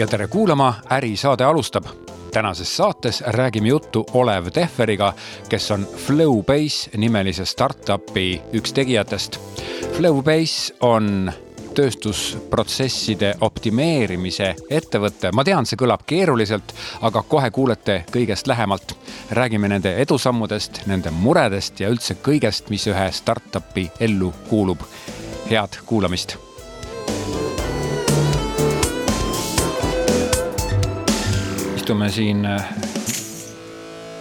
ja tere kuulama, ärisaade alustab. tänases saates räägime juttu Olev Tehveriga, kes on Flowbase nimelise startup'i üks tegijatest. Flowbase on tööstusprotsesside optimeerimise ettevõte, ma tean, see kõlab keeruliselt, aga kohe kuulete kõigest lähemalt. räägime nende edusammudest, nende muredest ja üldse kõigest, mis ühe startup'i ellu kuulub. head kuulamist istume siin äh,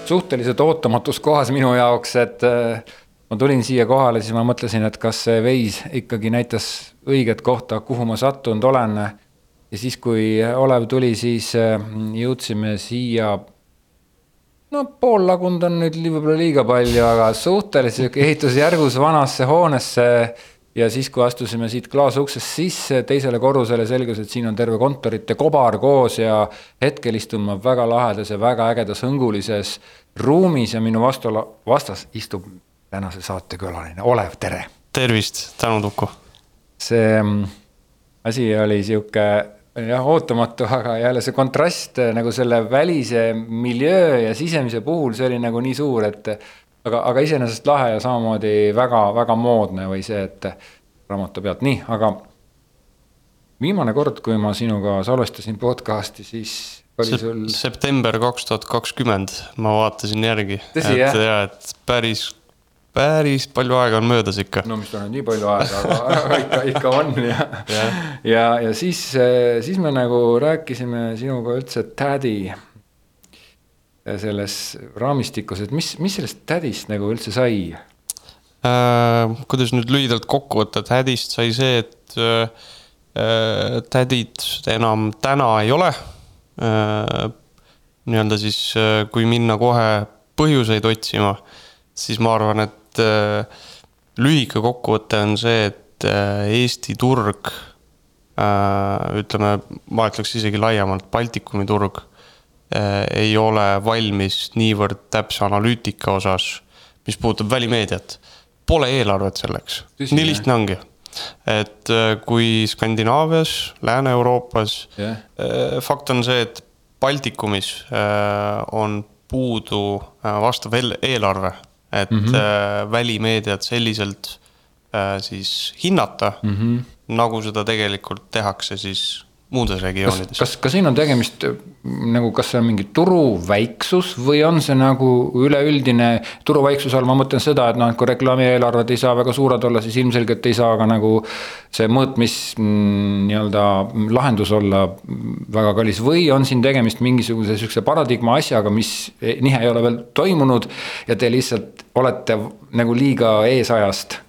suhteliselt ootamatus kohas minu jaoks, et äh, ma tulin siia kohale, siis ma mõtlesin, et kas see veis ikkagi näitas õiget kohta, kuhu ma sattunud olen. ja siis, kui Olev tuli, siis äh, jõudsime siia. no pool lagund on nüüd võib-olla liiga palju, aga suhteliselt sihuke ehitusjärgus vanasse hoonesse ja siis, kui astusime siit klaasuksest sisse teisele korrusele, selgus, et siin on terve kontorite kobar koos ja hetkel istun ma väga lahedas ja väga ägedas hõngulises ruumis ja minu vastu, vastas istub tänase saate külaline Olev, tere. tervist, tänud Uku. see mm, asi oli sihuke jah, ootamatu, aga jälle see kontrast nagu selle välise miljöö ja sisemise puhul, see oli nagu nii suur, et aga, aga iseenesest lahe ja samamoodi väga-väga moodne või see, et raamatu pealt, nii, aga. viimane kord, kui ma sinuga salvestasin podcast'i, siis oli sul. september kaks tuhat kakskümmend, ma vaatasin järgi. tõsi jah? ja, et päris, päris palju aega on möödas ikka. no mis ta nüüd nii palju aega, aga ikka, ikka on ja, ja, ja, ja siis, siis me nagu rääkisime sinuga üldse tädi selles raamistikus, et mis, mis sellest tädist nagu üldse sai äh,? kuidas nüüd lühidalt kokku võtta, et hädist sai see, et äh, tädid enam täna ei ole äh,. nii-öelda siis, äh, kui minna kohe põhjuseid otsima, siis ma arvan, et äh, lühike kokkuvõte on see, et äh, Eesti turg äh,, ütleme, ma ütleks isegi laiemalt, Baltikumi turg Äh, ei ole valmis niivõrd täpse analüütika osas, mis puudutab välimeediat. Pole eelarvet selleks, nii lihtne ongi. et äh, kui Skandinaavias, Lääne-Euroopas yeah., äh, fakt on see, et Baltikumis on puudu vastav eelarve, et mm -hmm. välimeediat selliselt siis hinnata mm, -hmm. nagu seda tegelikult tehakse siis muudes regioonides. kas, kas siin on tegemist nagu, kas see on mingi turu väiksus või on see nagu üleüldine turu väiksuse all, ma mõtlen seda, et noh, et kui reklaamieelarved ei saa väga suured olla, siis ilmselgelt ei saa ka nagu. see mõõtmis mm, nii-öelda lahendus olla väga kallis või on siin tegemist mingisuguse sihukese paradigma asjaga, mis nihe ei ole veel toimunud. ja te lihtsalt olete nagu liiga eesajast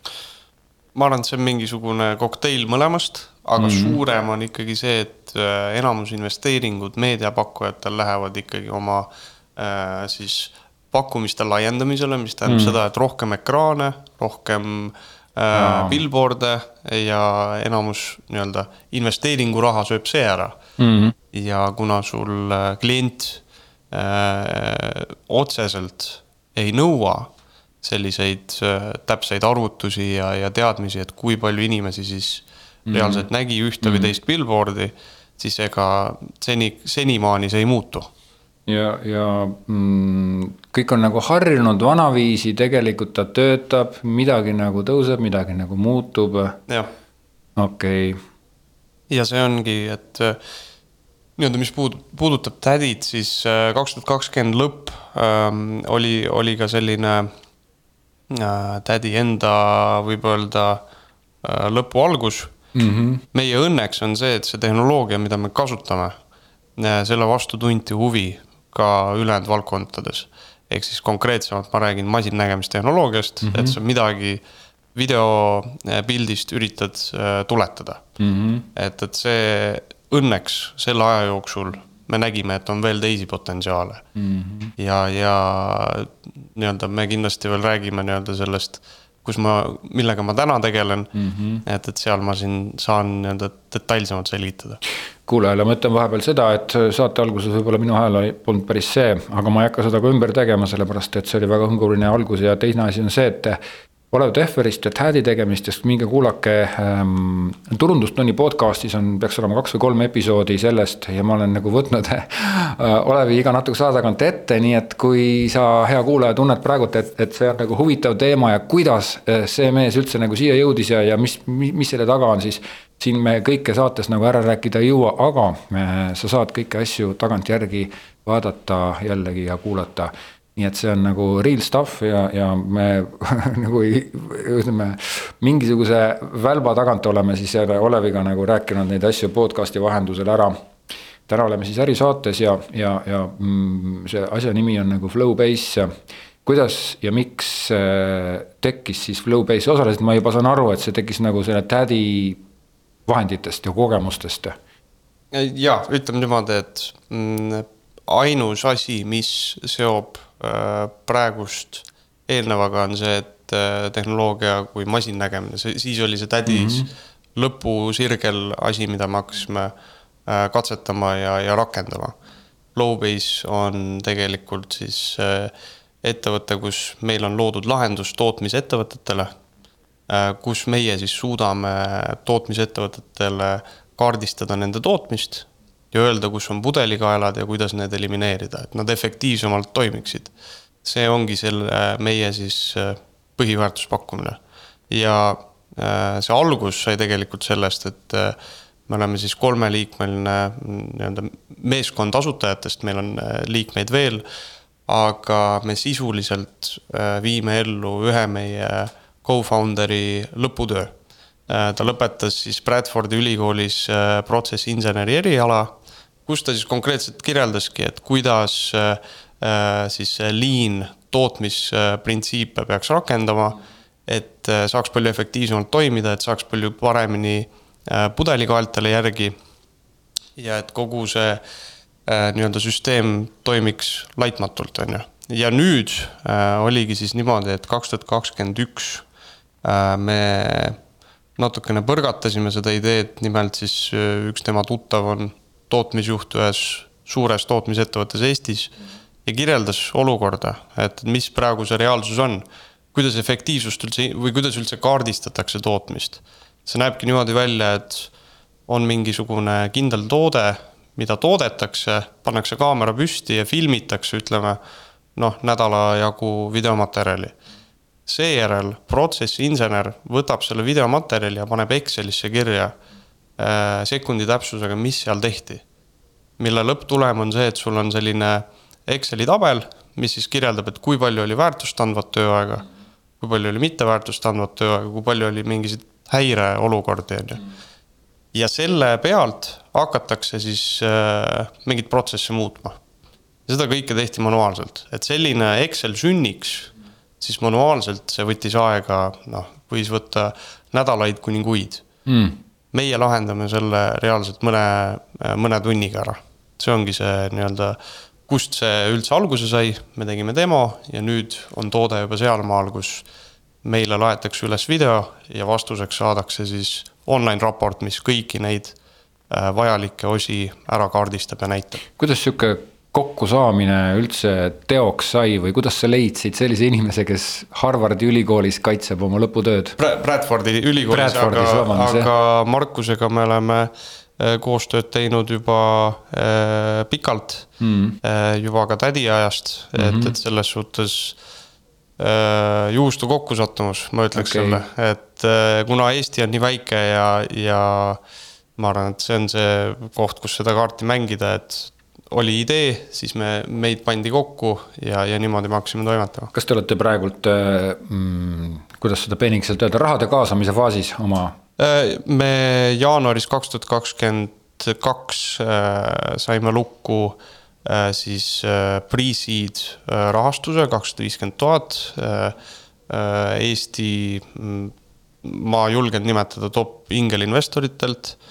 ma arvan, et see on mingisugune kokteil mõlemast aga mm -hmm. suurem on ikkagi see, et äh, enamus investeeringud meediapakkujatel lähevad ikkagi oma äh, siis pakkumiste laiendamisele, mis tähendab mm -hmm. seda, et rohkem ekraane, rohkem äh, billboard'e ja enamus nii-öelda investeeringuraha sööb see ära mm. -hmm. ja kuna sul äh, klient äh, otseselt ei nõua selliseid äh, täpseid arvutusi ja, ja teadmisi, et kui palju inimesi siis mm -hmm. reaalselt nägi ühte mm -hmm. või teist billboard'i, siis ega seni, senimaani see ei muutu. ja, ja mm, kõik on nagu harjunud vanaviisi, tegelikult ta töötab, midagi nagu tõuseb, midagi nagu muutub. okei okay.. ja see ongi, et nii-öelda, mis puud-, puudutab tädid, siis äh, kaks tuhat kakskümmend lõpp ähm, oli, oli ka selline äh, tädi enda, võib öelda äh, lõpu algus mm. -hmm. meie õnneks on see, et see tehnoloogia, mida me kasutame, äh, selle vastu tunti huvi ka ülejäänud valdkondades. ehk siis konkreetsemalt ma räägin masinnägemistehnoloogiast mm, -hmm. et sa midagi videopildist üritad äh, tuletada mm. -hmm. et, et see õnneks selle aja jooksul me nägime, et on veel teisi potentsiaale mm. -hmm. ja, ja nii-öelda me kindlasti veel räägime nii-öelda sellest kus ma, millega ma täna tegelen mm. -hmm. et, et seal ma siin saan nii-öelda detailsemalt selgitada. kuulajale ma ütlen vahepeal seda, et saate alguses võib-olla minu hääl polnud päris see, aga ma ei hakka seda ka ümber tegema, sellepärast et see oli väga hõnguline algus ja teine asi on see, et Olev Tehverist ja Tädi tegemistest, minge kuulake ähm,. turundustunni podcast'is on, peaks olema kaks või kolm episoodi sellest ja ma olen nagu võtnud äh, Olevi iga natukese aja tagant ette, nii et kui sa, hea kuulaja, tunned praegult, et, et see on nagu huvitav teema ja kuidas äh, see mees üldse nagu siia jõudis ja, ja mis, mis, mis selle taga on, siis. siin me kõike saates nagu ära rääkida ei jõua, aga äh, sa saad kõiki asju tagantjärgi vaadata jällegi ja kuulata nii et see on nagu real stuff ja, ja me nagu ütleme, mingisuguse välba tagant oleme siis Oleviga nagu rääkinud neid asju podcast'i vahendusel ära. täna oleme siis ärisaates ja, ja, ja mm, see asja nimi on nagu Flowbase. kuidas ja miks äh, tekkis siis Flowbase, osaliselt ma juba saan aru, et see tekkis nagu selle tädi vahenditest ja kogemustest. ja ütleme niimoodi, et mm, ainus asi, mis seob praegust eelnevaga on see, et äh, tehnoloogia kui masinnägemine, siis oli see tädis mm -hmm. lõpusirgel asi, mida me hakkasime äh, katsetama ja, ja rakendama. Flowbase on tegelikult siis ettevõte, kus meil on loodud lahendus tootmisettevõtetele, kus meie siis suudame tootmisettevõtetele kaardistada nende tootmist ja öelda, kus on pudelikaelad ja kuidas need elimineerida, et nad efektiivsemalt toimiksid. see ongi selle äh, meie siis äh, põhiväärtuspakkumine. ja äh, see algus sai tegelikult sellest, et me oleme siis kolmeliikmeline nii-öelda meeskond asutajatest, meil on liikmeid veel. aga me sisuliselt viime ellu ühe meie co-founder'i lõputöö. ta lõpetas siis Bradfordi ülikoolis protsessinseneri eriala kus ta siis konkreetselt kirjeldaski, et kuidas äh, äh, siis lean tootmisprintsiipe peaks rakendama. et äh, saaks palju efektiivsemalt toimida, et saaks palju paremini pudelikaeltele järgi. ja et kogu see nii-öelda süsteem toimiks laitmatult, on ju. ja nüüd oligi siis niimoodi, et kaks tuhat kakskümmend üks me natukene põrgatasime seda ideed, nimelt siis üks tema tuttav on tootmisjuht ühes suures tootmisettevõttes Eestis ja kirjeldas olukorda, et mis praegu see reaalsus on. kuidas efektiivsust üldse või kuidas üldse kaardistatakse tootmist. see näebki niimoodi välja, et on mingisugune kindel toode, mida toodetakse, pannakse kaamera püsti ja filmitakse, ütleme noh, nädala jagu videomaterjali. seejärel protsessiinsener võtab selle videomaterjali ja paneb Excelisse kirja sekundi täpsusega, mis seal tehti. mille lõpptulem on see, et sul on selline Exceli tabel, mis siis kirjeldab, et kui palju oli väärtust andvat tööaega, kui palju oli mitte väärtust andvat tööaega, kui palju oli mingisuguseid häireolukordi, on ju. ja selle pealt hakatakse siis äh, mingeid protsesse muutma. seda kõike tehti manuaalselt, et selline Excel sünniks, siis manuaalselt see võttis aega, noh, võis võtta nädalaid kuni kuid mm meie lahendame selle reaalselt mõne, mõne tunniga ära. see ongi see nii-öelda, kust see üldse alguse sai, me tegime demo ja nüüd on toode juba sealmaal, kus meile laetakse üles video ja vastuseks saadakse siis online raport, mis kõiki neid äh, vajalikke osi ära kaardistab ja näitab. kuidas sihuke kokkusaamine üldse teoks sai või kuidas sa leidsid sellise inimese, kes Harvardi ülikoolis kaitseb oma lõputööd Brad? Bradfordi ülikoolis, aga, aga Markusega me oleme äh, koostööd teinud juba äh, pikalt mm., äh, juba ka tädiajast mm, -hmm. et, mhm. et selles suhtes äh, juhustu kokkusattumus, ma ütleks okay. selle, et äh, kuna Eesti on nii väike ja, ja ma arvan, et see on see koht, kus seda kaarti mängida, et oli idee, siis me, meid pandi kokku ja, ja niimoodi me hakkasime toimetama. kas te olete praegult äh, mm,, kuidas seda peenikeselt öelda, rahade kaasamise faasis oma? Äh, me jaanuaris kaks tuhat kakskümmend kaks äh, saime lukku siis pre-seed rahastuse kakssada viiskümmend tuhat. Eesti, mm, ma julgen nimetada top ingelinvestoritelt Äh,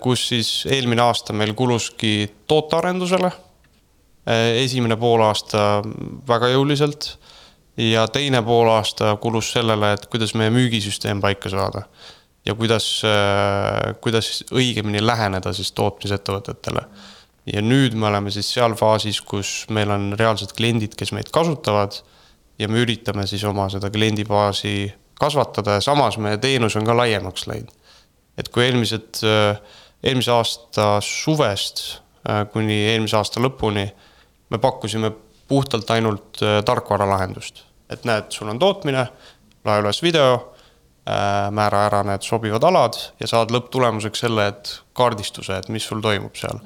kus siis eelmine aasta meil kuluski tootearendusele. Äh, esimene poolaasta väga jõuliselt ja teine poolaasta kulus sellele, et kuidas meie müügisüsteem paika saada. ja kuidas, äh, kuidas õigemini läheneda siis tootmisettevõtetele. ja nüüd me oleme siis seal faasis, kus meil on reaalsed kliendid, kes meid kasutavad ja me üritame siis oma seda kliendibaasi kasvatada ja samas meie teenus on ka laiemaks läinud. Et kui eelmised, eelmise aasta suvest kuni eelmise aasta lõpuni me pakkusime puhtalt ainult tarkvaralahendust, et näed, sul on tootmine, lae üles video Äh, määra ära need sobivad alad ja saad lõpptulemuseks selle, et kaardistuse, et mis sul toimub seal.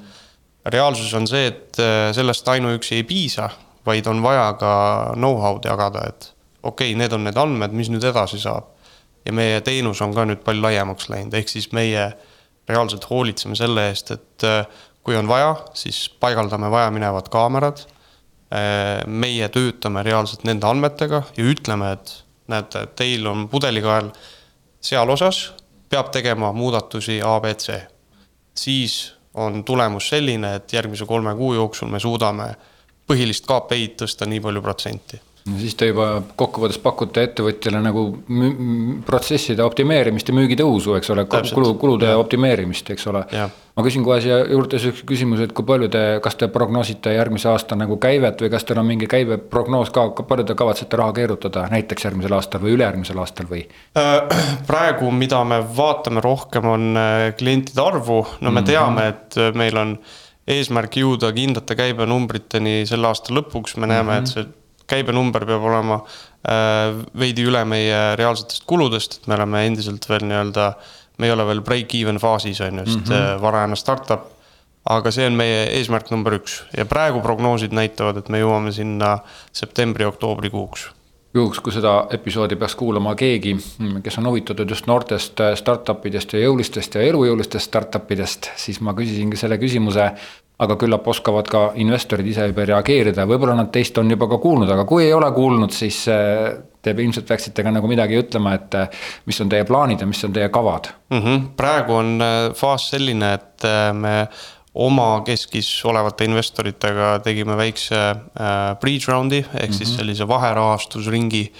reaalsus on see, et äh, sellest ainuüksi ei piisa, vaid on vaja ka know-how'd jagada, et okei okay,, need on need andmed, mis nüüd edasi saab. Ja meie teenus on ka nüüd palju laiemaks läinud, ehk siis meie reaalselt hoolitseme selle eest, et äh, kui on vaja, siis paigaldame vajaminevad kaamerad. meie töötame reaalselt nende andmetega ja ütleme, et näete, teil on pudelikael seal osas, peab tegema muudatusi A, B, C. siis on tulemus selline, et järgmise kolme kuu jooksul me suudame põhilist KPI-d tõsta nii palju protsenti no siis te juba kokkuvõttes pakute ettevõtjale nagu protsesside optimeerimist ja müügitõusu, eks ole, kulu, kulude ja. optimeerimist, eks ole. ma küsin kohe siia juurde sihukese küsimuse, et kui palju te, kas te prognoosite järgmise aasta nagu käivet või kas teil on mingi käibeprognoos ka, palju te kavatsete raha keerutada näiteks järgmisel aastal või ülejärgmisel aastal või? Äh, praegu, mida me vaatame rohkem, on äh, klientide arvu, no me mhm. teame, et äh, meil on eesmärk jõuda kindlate käibenumbriteni selle aasta lõpuks, me näeme mm, -hmm. et see käibenumber peab olema äh, veidi üle meie reaalsetest kuludest, et me oleme endiselt veel nii-öelda, me ei ole veel break-even faasis, on ju, sest mm -hmm. varajane startup. aga see on meie eesmärk number üks ja praegu prognoosid näitavad, et me jõuame sinna septembri-oktoobrikuuks juhuks, kui seda episoodi peaks kuulama keegi, kes on huvitatud just noortest startup idest ja jõulistest ja elujõulistest startup idest, siis ma küsisingi selle küsimuse aga küllap oskavad ka investorid ise juba reageerida, võib-olla nad teist on juba ka kuulnud, aga kui ei ole kuulnud, siis äh, te ilmselt peaksite ka nagu midagi ütlema, et äh, mis on teie plaanid ja mis on teie kavad mm? -hmm. praegu on äh, faas selline, et me oma keskis olevate investoritega tegime väikse breach round'i ehk mm -hmm. siis mhm. sellise vaherahastusringi.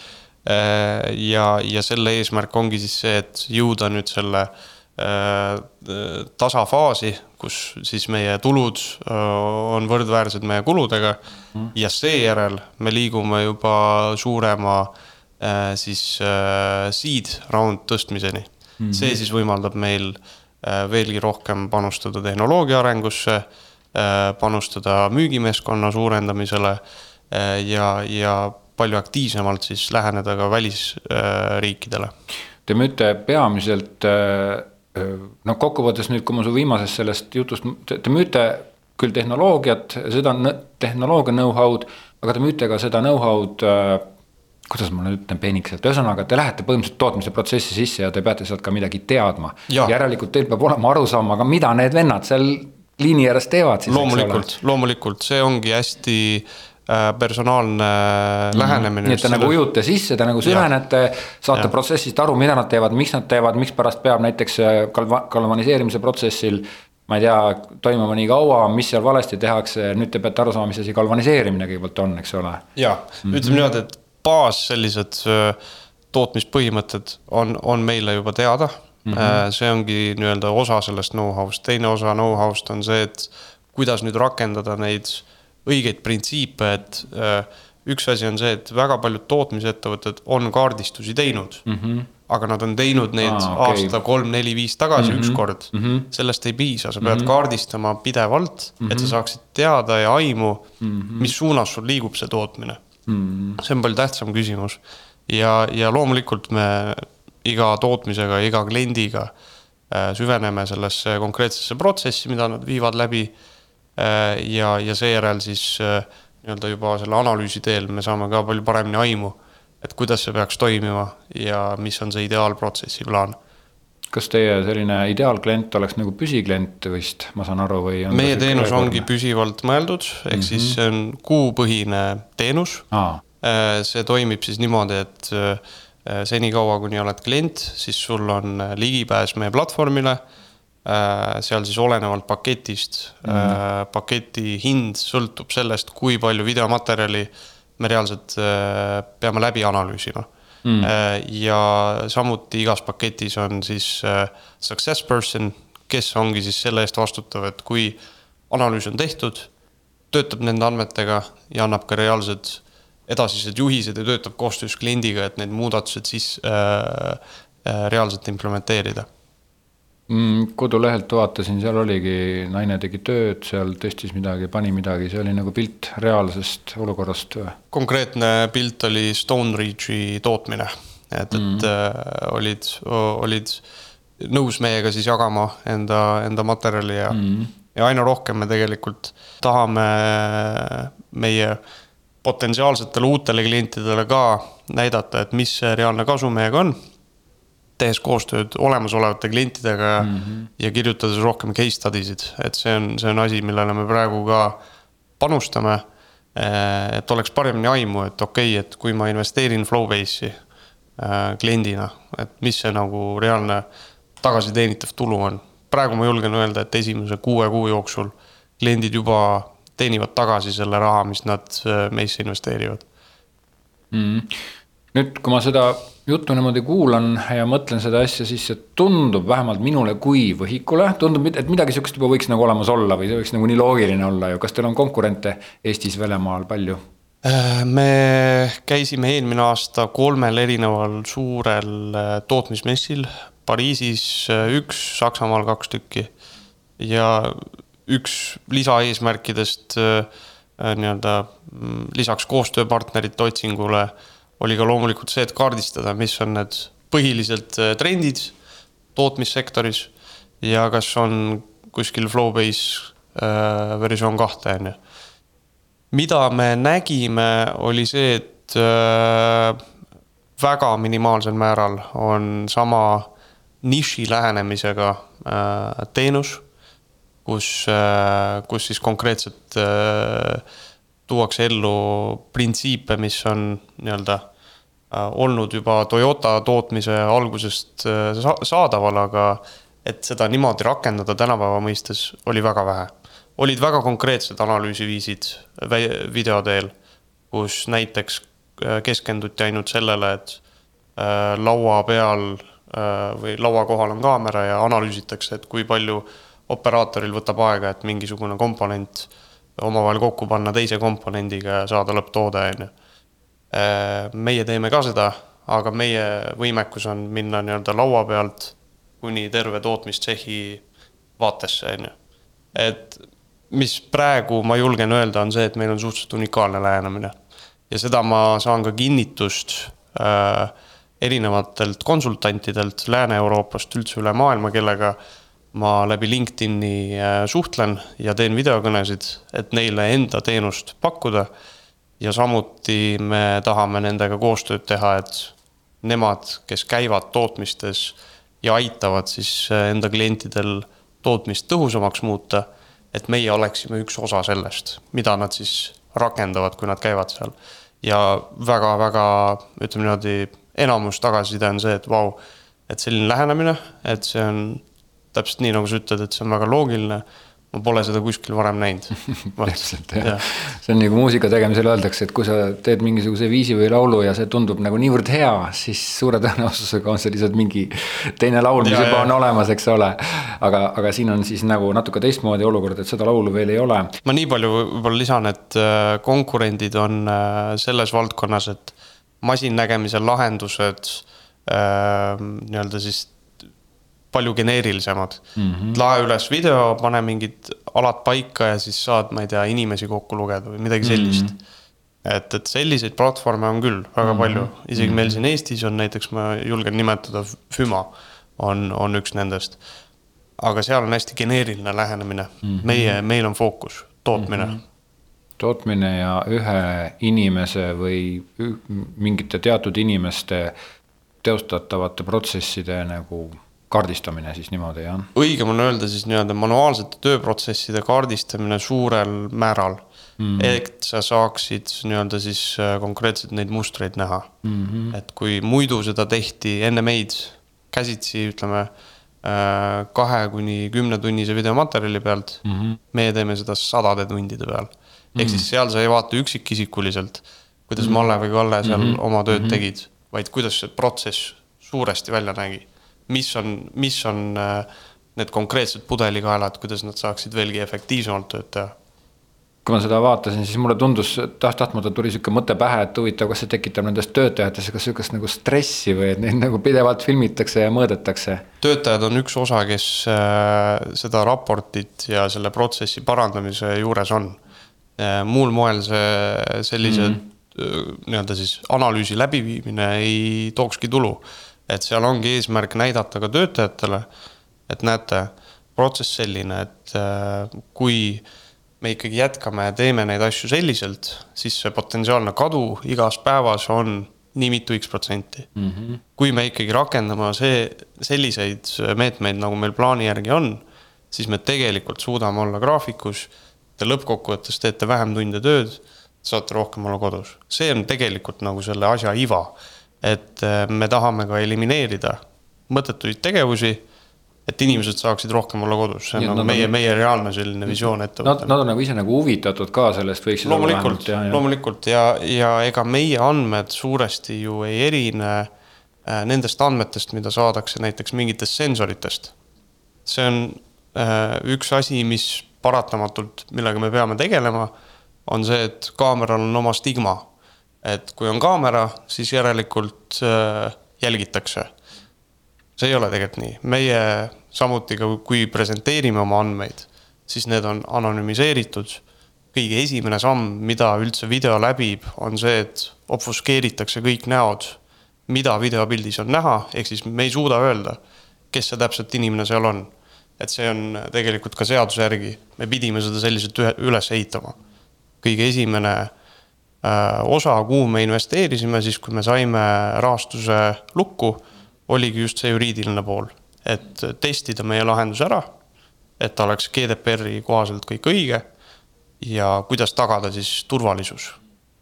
ja, ja selle eesmärk ongi siis see, et jõuda nüüd selle tasafaasi, kus siis meie tulud on võrdväärsed meie kuludega mm. ja seejärel me liigume juba suurema siis seed round tõstmiseni mm. see siis võimaldab meil veelgi rohkem panustada tehnoloogia arengusse, panustada müügimeeskonna suurendamisele ja, ja palju aktiivsemalt siis läheneda ka välisriikidele. Te müüte peamiselt noh, kokkuvõttes nüüd, kui ma su viimasest sellest jutust, te müüte küll tehnoloogiat, seda tehnoloogia know-how'd, aga te müüte ka seda know-how'd kuidas ma nüüd ütlen peenikeselt, ühesõnaga te lähete põhimõtteliselt tootmise protsessi sisse ja te peate sealt ka midagi teadma. järelikult teil peab olema arusaam, aga mida need vennad seal liini ääres teevad siis. loomulikult, loomulikult, see ongi hästi Äh, personaalne mm -hmm. lähenemine. nii et te nagu ujute sisse, te nagu süvenete, saate ja. protsessist aru, mida nad teevad, miks nad teevad, mikspärast peab näiteks äh, galva-, galvaniseerimise protsessil. ma ei tea, toimuma nii kaua, mis seal valesti tehakse, nüüd te peate aru saama, mis asi galvaniseerimine kõigepealt on, eks ole. ja mm -hmm. ütleme niimoodi, et baas sellised äh, tootmispõhimõtted on, on meile juba teada mm. -hmm. see ongi nii-öelda osa sellest know-how'st, teine osa know-how'st on see, et kuidas nüüd rakendada neid õigeid printsiipe, et äh, üks asi on see, et väga paljud tootmisettevõtted on kaardistusi teinud mm. -hmm aga nad on teinud neid ah, okay. aasta kolm-neli-viis tagasi mm -hmm. ükskord mm. -hmm. sellest ei piisa, sa pead mm -hmm. kaardistama pidevalt mm, -hmm. et sa mhm. saaksid teada ja aimu mm, -hmm. mis suunas sul liigub see tootmine mm. -hmm. see on palju tähtsam küsimus. ja, ja loomulikult me iga tootmisega, iga kliendiga äh, süveneme sellesse konkreetsesse protsessi, mida nad viivad läbi ja, ja seejärel siis äh, nii-öelda juba selle analüüsi teel me saame ka palju paremini aimu, et kuidas see peaks toimima ja mis on see ideaalprotsessi plaan kas teie selline ideaalklient oleks nagu püsiklient vist, ma saan aru, või? meie teenus ongi püsivalt mõeldud, ehk mm -hmm. siis see on kuupõhine teenus ah.. see toimib siis niimoodi, et senikaua, kuni oled klient, siis sul on ligipääs meie platvormile Äh, seal siis olenevalt paketist mm, -hmm. paketi hind sõltub sellest, kui palju videomaterjali me reaalselt äh, peame läbi analüüsima mm. -hmm. ja samuti igas paketis on siis success person, kes ongi siis selle eest vastutav, et kui analüüs on tehtud, töötab nende andmetega ja annab ka reaalsed edasised juhised ja töötab koostöös kliendiga, et need muudatused siis äh, äh, reaalselt implementeerida. Kodulehelt vaatasin, seal oligi, naine tegi tööd, seal tõstis midagi, pani midagi, see oli nagu pilt reaalsest olukorrast või? konkreetne pilt oli Stone Ridge'i tootmine, et, et mm. äh, olid, olid nõus meiega siis jagama enda, enda materjali ja mm., ja aina rohkem me tegelikult tahame meie potentsiaalsetele uutele klientidele ka näidata, et mis see reaalne kasu meiega on tehes koostööd olemasolevate klientidega mm -hmm. ja kirjutades rohkem case study sid, et see on, see on asi, millele me praegu ka panustame. Eh, et oleks paremini aimu, et okei okay,, et kui ma investeerin Flowbase'i äh, kliendina, et mis see nagu reaalne tagasiteenitav tulu on. praegu ma julgen öelda, et esimese kuue kuu jooksul kliendid juba teenivad tagasi selle raha, mis nad äh, meisse investeerivad mm. -hmm. nüüd, kui ma seda juttu niimoodi kuulan ja mõtlen seda asja, siis see tundub vähemalt minule kui võhikule, tundub, et midagi sihukest juba võiks nagu olemas olla või see võiks nagu nii loogiline olla ju, kas teil on konkurente Eestis, Venemaal palju? Äh, me käisime eelmine aasta kolmel erineval suurel äh, tootmismessil, Pariisis äh, üks, Saksamaal kaks tükki. ja üks lisaeesmärkidest nii-öelda mm, lisaks koostööpartnerite otsingule oli ka loomulikult see, et kaardistada, mis on need põhilised äh, trendid tootmissektoris ja kas on kuskil Flowbase äh, versioon kahte, on ju. mida me nägime, oli see, et äh, väga minimaalsel määral on sama niši lähenemisega äh, teenus, kus äh,, kus siis konkreetselt äh, tuuakse ellu printsiipe, mis on nii-öelda olnud juba Toyota tootmise algusest äh, saadaval, aga et seda niimoodi rakendada tänapäeva mõistes oli väga vähe. olid väga konkreetsed analüüsiviisid video teel, kus näiteks äh, keskenduti ainult sellele, et laua peal või laua kohal on kaamera ja analüüsitakse, et kui palju operaatoril võtab aega, et mingisugune komponent omavahel kokku panna teise komponendiga ja saada lõpptoode, on ju. Äh, meie teeme ka seda, aga meie võimekus on minna nii-öelda laua pealt kuni terve tootmistsehi vaatesse, on ju. et mis praegu ma julgen öelda, on see, et meil on suhteliselt unikaalne lähenemine. ja seda ma saan ka kinnitust äh, erinevatelt konsultantidelt Lääne-Euroopast üldse üle maailma, kellega ma läbi LinkedIn'i äh, suhtlen ja teen videokõnesid, et neile enda teenust pakkuda. Ja samuti me tahame nendega koostööd teha, et nemad, kes käivad tootmistes ja aitavad siis äh, enda klientidel tootmist tõhusamaks muuta. et meie oleksime üks osa sellest, mida nad siis rakendavad, kui nad käivad seal. ja väga-väga, ütleme niimoodi, enamus tagasiside on see, et vau, et selline lähenemine, et see on täpselt nii, nagu sa ütled, et see on väga loogiline ma pole seda kuskil varem näinud täpselt jah ja., see on nagu muusika tegemisel öeldakse, et kui sa teed mingisuguse viisi või laulu ja see tundub nagu niivõrd hea, siis suure tõenäosusega on see lihtsalt mingi teine laul, mis ja, juba ja. on olemas, eks ole. aga, aga siin on siis nagu natuke teistmoodi olukord, et seda laulu veel ei ole. ma nii palju võib-olla lisan, et äh, konkurendid on äh, selles valdkonnas, et masinnägemise lahendused äh, nii-öelda siis palju geneerilisemad mm. -hmm. lae üles video, pane mingid alad paika ja siis saad, ma ei tea, inimesi kokku lugeda või midagi sellist mm. -hmm et, et selliseid platvorme on küll väga mm -hmm. palju, isegi mm -hmm. meil siin Eestis on näiteks, ma julgen nimetada, Füma on, on üks nendest. aga seal on hästi geneeriline lähenemine mm, -hmm. meie, meil on fookus, tootmine mm. -hmm tootmine ja ühe inimese või mingite teatud inimeste teostatavate protsesside nagu kaardistamine siis niimoodi, jah? õigem on öelda siis nii-öelda manuaalsete tööprotsesside kaardistamine suurel määral mm. -hmm. et sa saaksid nii-öelda siis äh, konkreetselt neid mustreid näha mm. -hmm. et kui muidu seda tehti enne meid käsitsi, ütleme äh, kahe kuni kümnetunnise videomaterjali pealt mm. -hmm. meie teeme seda sadade tundide peal. ehk mm -hmm. siis seal sa ei vaata üksikisikuliselt, kuidas mm -hmm. Malle või Kalle seal mm -hmm. oma tööd mm -hmm. tegid, vaid kuidas see protsess suuresti välja nägi mis on, mis on äh, need konkreetsed pudelikaelad, kuidas nad saaksid veelgi efektiivsemalt tööd teha? kui ma seda vaatasin, siis mulle tundus taht-tahtmata tuli sihuke mõte pähe, et huvitav, kas see tekitab nendes töötajates ka sihukest nagu stressi või et neid nagu pidevalt filmitakse ja mõõdetakse. töötajad on üks osa, kes äh, seda raportit ja selle protsessi parandamise juures on. Äh, muul moel see sellise mm -hmm. nii-öelda siis analüüsi läbiviimine ei tookski tulu. Et seal ongi eesmärk näidata ka töötajatele, et näete, protsess selline, et kui me ikkagi jätkame ja teeme neid asju selliselt, siis see potentsiaalne kadu igas päevas on nii mitu X protsenti mm. -hmm. kui me ikkagi rakendame see, selliseid meetmeid, nagu meil plaani järgi on, siis me tegelikult suudame olla graafikus. Te lõppkokkuvõttes teete vähem tunde tööd, saate rohkem olla kodus, see on tegelikult nagu selle asja iva. Et me tahame ka elimineerida mõttetuid tegevusi et inimesed saaksid rohkem olla kodus, see on nagu meie, meie reaalne selline visioon ettevõttel. Nad, nad on nagu ise nagu huvitatud ka sellest, võiks. loomulikult, loomulikult ja, ja ega meie andmed suuresti ju ei erine äh, nendest andmetest, mida saadakse näiteks mingitest sensoritest. see on äh, üks asi, mis paratamatult, millega me peame tegelema, on see, et kaameral on oma stigma. Et kui on kaamera, siis järelikult äh, jälgitakse see ei ole tegelikult nii, meie samuti ka, kui presenteerime oma andmeid, siis need on anonüümiseeritud. kõige esimene samm, mida üldse video läbib, on see, et obfuskeeritakse kõik näod, mida videopildis on näha, ehk siis me ei suuda öelda, kes see täpselt inimene seal on. et see on tegelikult ka seaduse järgi, me pidime seda selliselt ühe, üles ehitama. kõige esimene osa, kuhu me investeerisime siis, kui me saime rahastuse lukku oligi just see juriidiline pool, et testida meie lahendus ära, et ta oleks GDPR-i kohaselt kõik õige ja kuidas tagada siis turvalisus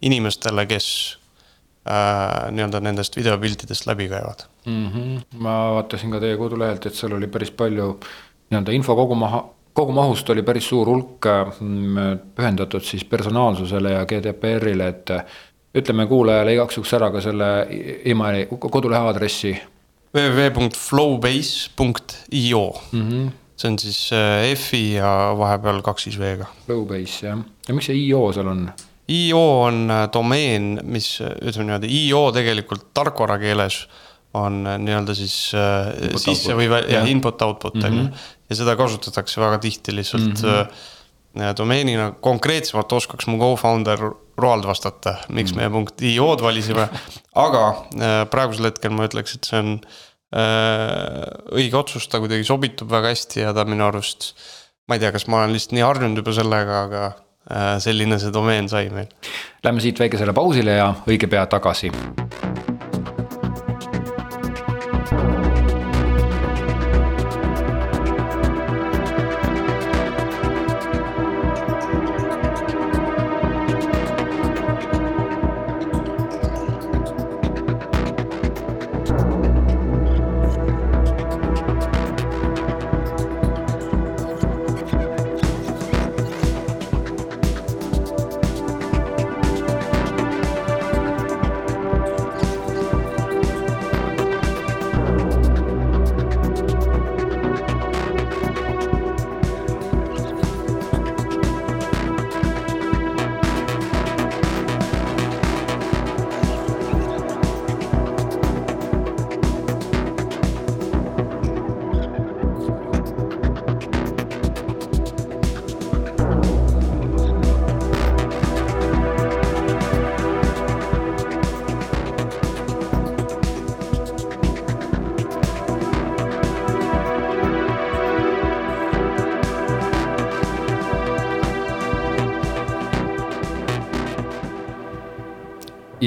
inimestele, kes äh, nii-öelda nendest videopiltidest läbi käivad mm. -hmm. ma vaatasin ka teie kodulehelt, et seal oli päris palju nii-öelda info kogumaha, kogumahust oli päris suur hulk mm, pühendatud siis personaalsusele ja GDPR-ile, et ütleme kuulajale igaks juhuks ära ka selle emaili kodulehe aadressi www.flowbase.io mm. -hmm. see on siis äh, F-i ja vahepeal kaks siis V-ga. Flowbase jah, ja miks see IO seal on? IO on äh, domeen, mis ütleme niimoodi, IO tegelikult tarkvara keeles on äh, nii-öelda siis input, sisse või ja input-output on ju. Ja seda kasutatakse väga tihti lihtsalt mm. -hmm domeenina konkreetsemalt oskaks mu co-founder Roald vastata, miks mm. me punkt IO-d valisime. aga praegusel hetkel ma ütleks, et see on Äh, õige otsus, ta kuidagi sobitub väga hästi ja ta minu arust. ma ei tea, kas ma olen lihtsalt nii harjunud juba sellega, aga äh, selline see domeen sai meil. Lähme siit väikesele pausile ja õige pea tagasi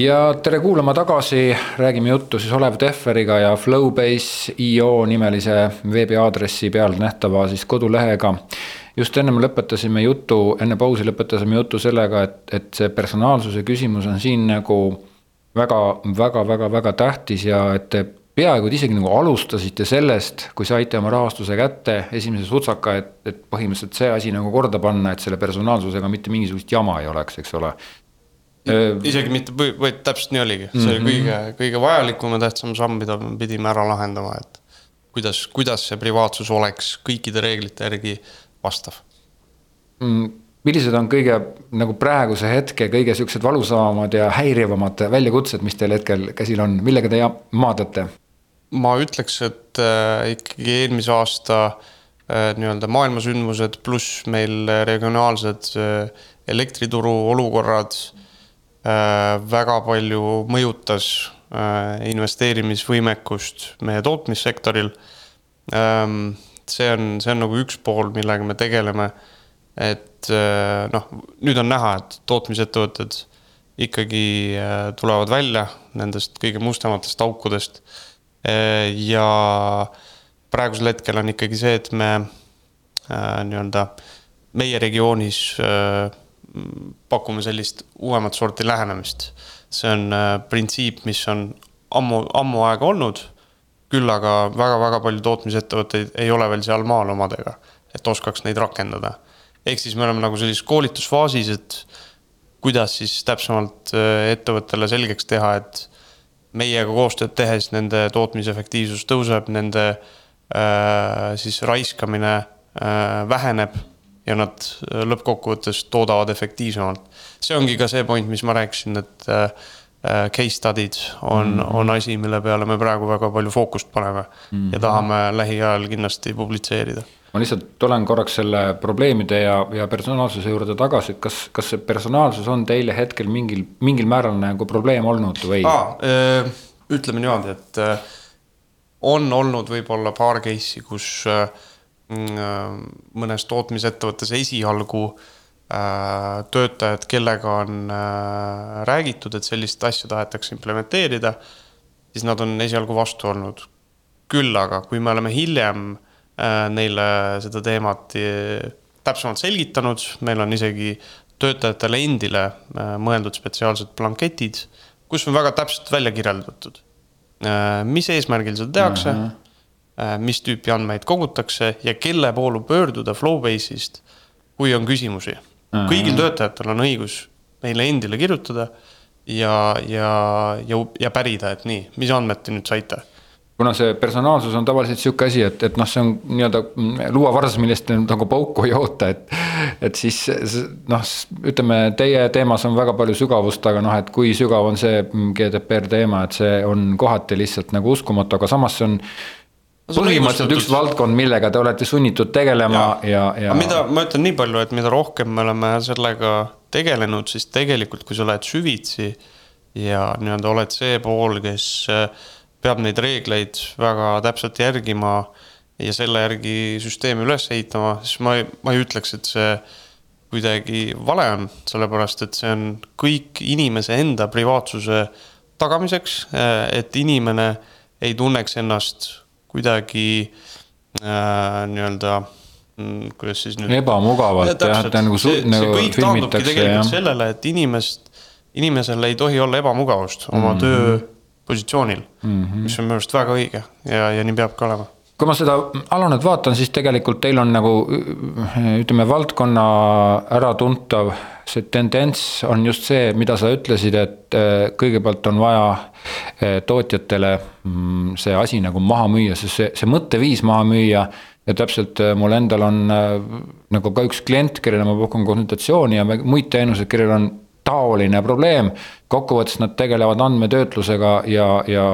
ja tere kuulama tagasi, räägime juttu siis Olev Tehveriga ja Flowbase.io nimelise veebiaadressi peal nähtava siis kodulehega. just ennem lõpetasime jutu, enne pausi lõpetasime jutu sellega, et, et see personaalsuse küsimus on siin nagu väga, väga, väga, väga tähtis ja et te peaaegu et isegi nagu alustasite sellest, kui saite oma rahastuse kätte, esimese sutsaka, et, et põhimõtteliselt see asi nagu korda panna, et selle personaalsusega mitte mingisugust jama ei oleks, eks ole isegi mitte, täpselt nii oligi, see oli -hmm. kõige, kõige vajalikum ja tähtsam samm, mida me pidime ära lahendama, et. kuidas, kuidas see privaatsus oleks kõikide reeglite järgi vastav mm,? millised on kõige nagu praeguse hetke kõige siuksed valusamad ja häirivamad väljakutsed, mis teil hetkel käsil on, millega te maadlete? ma ütleks, et äh, ikkagi eelmise aasta äh, nii-öelda maailmasündmused pluss meil regionaalsed äh, elektrituru olukorrad äh, väga palju mõjutas äh, investeerimisvõimekust meie tootmissektoril ähm,. see on, see on nagu üks pool, millega me tegeleme et äh, noh, nüüd on näha, et tootmisettevõtted ikkagi äh, tulevad välja nendest kõige mustematest aukudest. Äh, ja praegusel hetkel on ikkagi see, et me nii-öelda meie regioonis pakume sellist uuemat sorti lähenemist. see on printsiip, mis on ammu, ammu aega olnud. küll aga väga-väga palju tootmisettevõtteid ei ole veel sealmaal omadega, et oskaks neid rakendada ehk siis me oleme nagu sellises koolitusfaasis, et kuidas siis täpsemalt äh, ettevõttele selgeks teha, et meiega koostööd tehes nende tootmisefektiivsus tõuseb, nende äh, siis raiskamine äh, väheneb ja nad äh, lõppkokkuvõttes toodavad efektiivsemalt. see ongi ka see point, mis ma rääkisin, et äh, äh case study'd on mm, -hmm. on asi, mille peale me praegu väga palju fookust paneme mm -hmm. ja tahame lähiajal kindlasti publitseerida ma lihtsalt tulen korraks selle probleemide ja, ja personaalsuse juurde tagasi, et kas, kas see personaalsus on teile hetkel mingil, mingil määral nagu probleem olnud või ah,? ütleme niimoodi, et on olnud võib-olla paar case'i, kus mm, mõnes tootmisettevõttes esialgu töötajad, kellega on räägitud, et sellist asja tahetakse implementeerida, siis nad on esialgu vastu olnud. küll aga, kui me oleme hiljem äh, Äh, neile seda teemat äh, täpsemalt selgitanud, meil on isegi töötajatele endile äh, mõeldud spetsiaalsed blanketid, kus on väga täpselt välja kirjeldatud, mis eesmärgil seda tehakse mm, -hmm. Mis tüüpi andmeid kogutakse ja kelle poolu pöörduda Flowbase'ist, kui on küsimusi kõigil töötajatel on õigus meile endile kirjutada ja, ja, ja, ja pärida, et nii, mis andmed te nüüd saite kuna see personaalsus on tavaliselt sihuke asi, et, et noh, see on nii-öelda luuavars, millest nagu pauku ei oota, et. et siis noh, ütleme teie teemas on väga palju sügavust, aga noh, et kui sügav on see GDPR teema, et see on kohati lihtsalt nagu uskumatu, aga samas see on põhimõtteliselt üks valdkond, millega te olete sunnitud tegelema ja, ja, ja. mida ma ütlen nii palju, et mida rohkem me oleme sellega tegelenud, siis tegelikult, kui sa lähed süvitsi ja nii-öelda oled see pool, kes peab neid reegleid väga täpselt järgima ja selle järgi süsteemi üles ehitama, siis ma ei, ma ei ütleks, et see kuidagi vale on, sellepärast et see on kõik inimese enda privaatsuse tagamiseks, et inimene ei tunneks ennast kuidagi äh, nii-öelda mm, kuidas siis nüüd. ebamugavalt jah, ta nagu. see, see nagu kõik taandubki tegelikult jah. sellele, et inimest, inimesel ei tohi olla ebamugavust oma mm -hmm. töö positsioonil mm, -hmm. mis on minu arust väga õige ja, ja nii peabki olema kui ma seda Alonet vaatan, siis tegelikult teil on nagu ütleme, valdkonna äratuntav see tendents on just see, mida sa ütlesid, et äh, kõigepealt on vaja äh, tootjatele mm, see asi nagu maha müüa, sest see, see mõtteviis maha müüa. ja täpselt äh, mul endal on nagu ka üks klient, kellele ma pakun konsultatsiooni ja muid teenuseid, kellel on taoline probleem. kokkuvõttes nad tegelevad andmetöötlusega ja, ja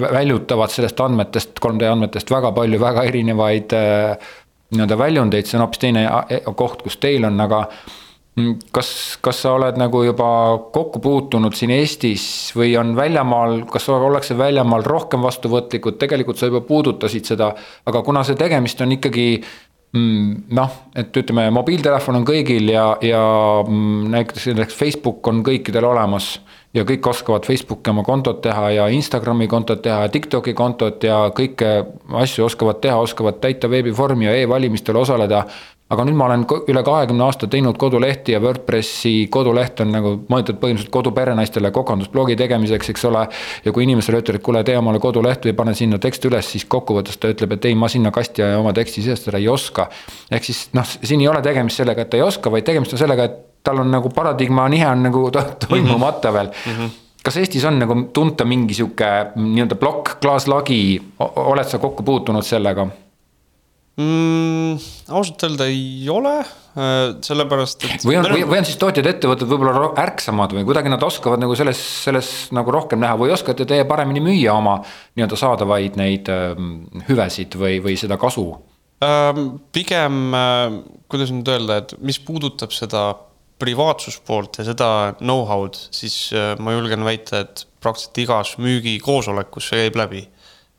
väljutavad sellest andmetest, 3D andmetest väga palju väga erinevaid nii-öelda väljundeid, see on hoopis teine koht, kus teil on, aga kas, kas sa oled nagu juba kokku puutunud siin Eestis või on väljamaal, kas ollakse väljamaal rohkem vastuvõtlikud, tegelikult sa juba puudutasid seda, aga kuna see tegemist on ikkagi Mm, noh, et ütleme, mobiiltelefon on kõigil ja, ja mm, näiteks näiteks Facebook on kõikidel olemas. ja kõik oskavad Facebooki oma kontot teha ja Instagrami kontot teha ja TikToki kontot ja kõike asju oskavad teha, oskavad täita veebivormi ja e-valimistel osaleda aga nüüd ma olen üle kahekümne aasta teinud kodulehti ja Wordpressi koduleht on nagu mõeldud põhimõtteliselt koduperenaistele kokandusblogi tegemiseks, eks ole. ja kui inimesele ütled, et kuule, tee omale koduleht või pane sinna tekst üles, siis kokkuvõttes ta ütleb, et ei, ma sinna kasti oma teksti sisestada ei oska. ehk siis noh, siin ei ole tegemist sellega, et ta ei oska, vaid tegemist on sellega, et tal on nagu paradigma nihe on nagu toimumata veel mm. -hmm kas Eestis on nagu tunta mingi sihuke nii-öelda plokk, klaaslagi, oled sa kokku puutunud sellega? Mm,? ausalt öelda ei ole, sellepärast et. või on, või, või on siis tootjad, ettevõtted võib-olla ärksamad või kuidagi nad oskavad nagu selles, selles nagu rohkem näha või oskate teie paremini müüa oma nii-öelda saadavaid neid äh, hüvesid või, või seda kasu? pigem, kuidas nüüd öelda, et mis puudutab seda privaatsuspoolt ja seda know-how'd, siis ma julgen väita, et praktiliselt igas müügikoosolekus see käib läbi.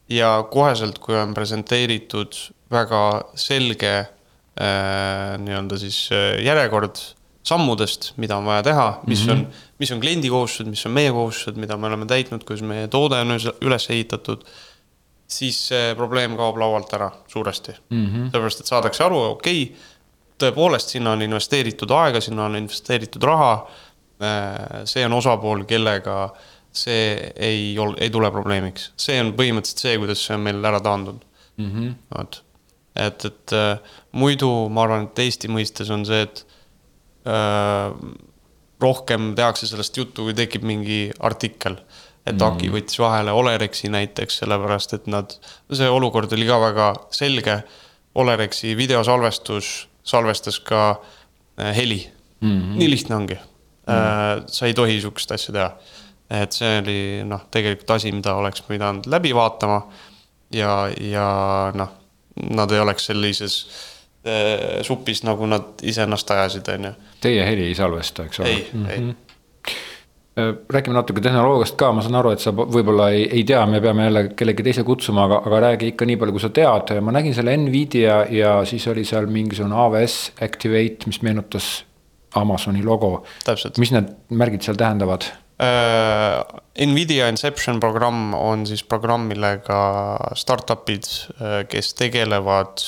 ja koheselt, kui on presenteeritud väga selge äh, nii-öelda siis äh, järjekord sammudest, mida on vaja teha, mis mm -hmm. on, mis on kliendi kohustused, mis on meie kohustused, mida me oleme täitnud, kuidas meie toode on üles ehitatud. siis see probleem kaob laualt ära suuresti mm -hmm., sellepärast et saadakse aru, okei okay,, tõepoolest, sinna on investeeritud aega, sinna on investeeritud raha. Äh, see on osapool, kellega see ei ol-, ei tule probleemiks, see on põhimõtteliselt see, kuidas see on meil ära taandunud mm. -hmm. vot, et, et äh, muidu ma arvan, et Eesti mõistes on see, et äh, rohkem tehakse sellest juttu, kui tekib mingi artikkel. et mm. Aki võttis vahele Olerexi näiteks, sellepärast et nad, see olukord oli ka väga selge. Olerexi videosalvestus salvestas ka äh, heli mm, -hmm. nii lihtne ongi mm. sa ei tohi sihukest asja teha et see oli noh, tegelikult asi, mida oleks pidanud läbi vaatama. ja, ja noh, nad ei oleks sellises äh, supis, nagu nad iseennast ajasid, on ju. Teie heli ei salvesta, eks ole? ei mm, -hmm. ei mhm. äh, räägime natuke tehnoloogiast ka, ma saan aru, et sa võib-olla ei, ei tea, me peame jälle kellegi teise kutsuma, aga, aga räägi ikka nii palju, kui sa tead. ma nägin selle Nvidia ja siis oli seal mingisugune AWS Activate, mis meenutas Amazoni logo. mis need märgid seal tähendavad? Uh, Nvidia Inception programm on siis programm, millega startup'id, äh, kes tegelevad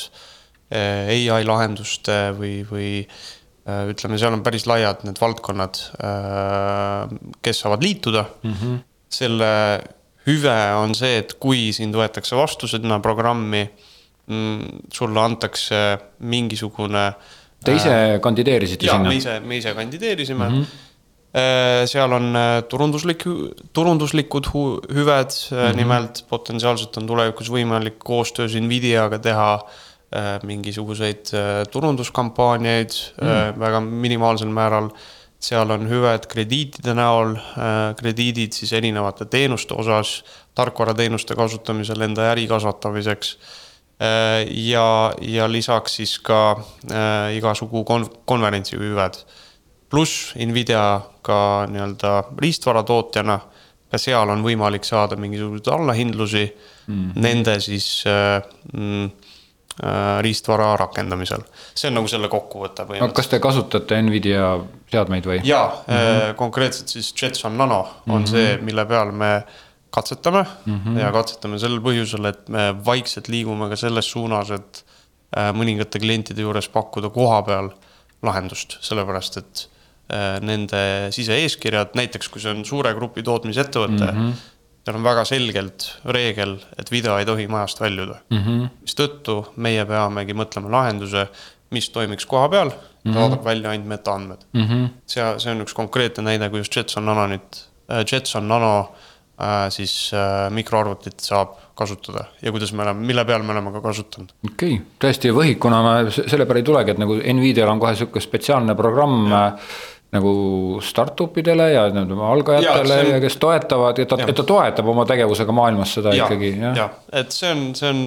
äh, ai lahenduste või, või ütleme, seal on päris laiad need valdkonnad, kes saavad liituda mm. -hmm. selle hüve on see, et kui sind võetakse vastu sinna programmi, mm, sulle antakse mingisugune. Te ise kandideerisite ja, sinna? me ise, me ise kandideerisime mm. -hmm Äh, seal on äh, turunduslik, turunduslikud hüved mm, -hmm. nimelt potentsiaalselt on tulevikus võimalik koostöös Nvidiaga teha mingisuguseid turunduskampaaniaid mm -hmm. väga minimaalsel määral. seal on hüved krediitide näol, krediidid siis erinevate teenuste osas, tarkvarateenuste kasutamisel enda äri kasvatamiseks ja, ja lisaks siis ka äh, igasugu kon-, konverentsihüved pluss Nvidia ka nii-öelda riistvaratootjana, ka seal on võimalik saada mingisuguseid allahindlusi mm -hmm. nende siis äh, mm, äh, riistvara rakendamisel. see on nagu selle kokkuvõte põhimõtteliselt. kas te kasutate Nvidia seadmeid või? jaa mm, -hmm. konkreetselt siis Jetson Nano on mm -hmm. see, mille peal me katsetame mm -hmm. ja katsetame sel põhjusel, et me vaikselt liigume ka selles suunas, et mõningate klientide juures pakkuda koha peal lahendust, sellepärast et nende sise-eeskirjad, näiteks kui see on suure grupi tootmisettevõte mm. -hmm. seal on väga selgelt reegel, et video ei tohi majast väljuda mm -hmm.. mistõttu meie peamegi mõtlema lahenduse, mis toimiks koha peal mm, -hmm. saadab välja ainult metaandmed mm. -hmm. see, see on üks konkreetne näide, kuidas Jetson Nano nüüd, äh, Jetson Nano äh, siis äh, mikroarvutit saab kasutada ja kuidas me oleme, mille peal me oleme ka kasutanud. okei okay., tõesti võhikuna ma selle peale ei tulegi, et nagu Nvidial on kohe sihuke spetsiaalne programm nagu startup idele ja algajatele ja, on... ja kes toetavad, et ta, et ta toetab oma tegevusega maailmas seda ja, ikkagi, jah. jah, et see on, see on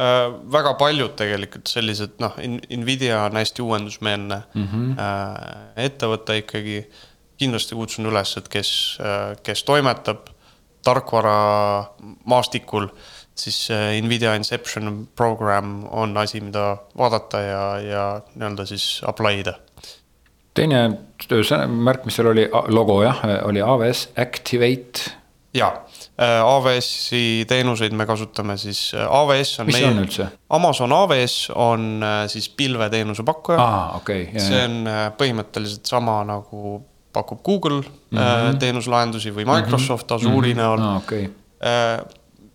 äh, väga paljud tegelikult sellised noh, Nvidia on hästi uuendusmeelne mm -hmm. äh, ettevõte ikkagi. kindlasti kutsun üles, et kes äh,, kes toimetab tarkvara maastikul, siis äh, Nvidia Inception program on asi, mida vaadata ja, ja nii-öelda siis apply ida teine märk, mis seal oli, logo jah, oli AWS Activate. ja, äh, AWS-i teenuseid me kasutame siis, äh, AWS on. mis see on üldse? Amazon AWS on äh, siis pilveteenuse pakkuja. aa, okei okay,. see on põhimõtteliselt sama nagu pakub Google mm -hmm. teenuslahendusi või Microsoft mm -hmm. Azure'i näol ah,. Okay.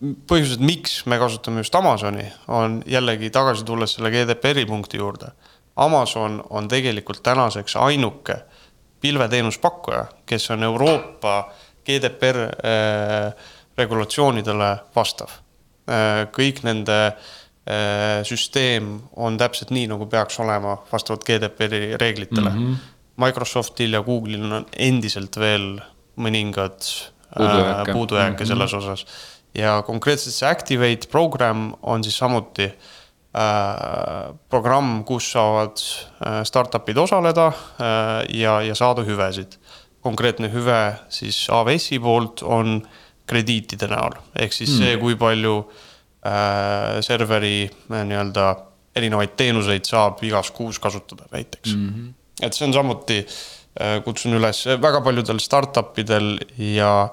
põhjused, miks me kasutame just Amazoni, on jällegi tagasi tulles selle GDPR-i punkti juurde Amazon on tegelikult tänaseks ainuke pilveteenuspakkuja, kes on Euroopa GDPR äh, regulatsioonidele vastav äh,. kõik nende süsteem on täpselt nii, nagu peaks olema vastavalt GDPR-i reeglitele mm. -hmm. Microsoftil ja Google'il on endiselt veel mõningad puudujääke, puudujääke mm -hmm. selles osas. ja konkreetselt see Activate program on siis samuti äh, programm, kus saavad äh, startup'id osaleda äh, ja, ja saada hüvesid. konkreetne hüve siis AWS-i poolt on krediitide näol, ehk siis see, kui palju äh, serveri äh, nii-öelda erinevaid teenuseid saab igas kuus kasutada näiteks mm. -hmm. et see on samuti äh,, kutsun üles väga paljudel startup idel ja äh,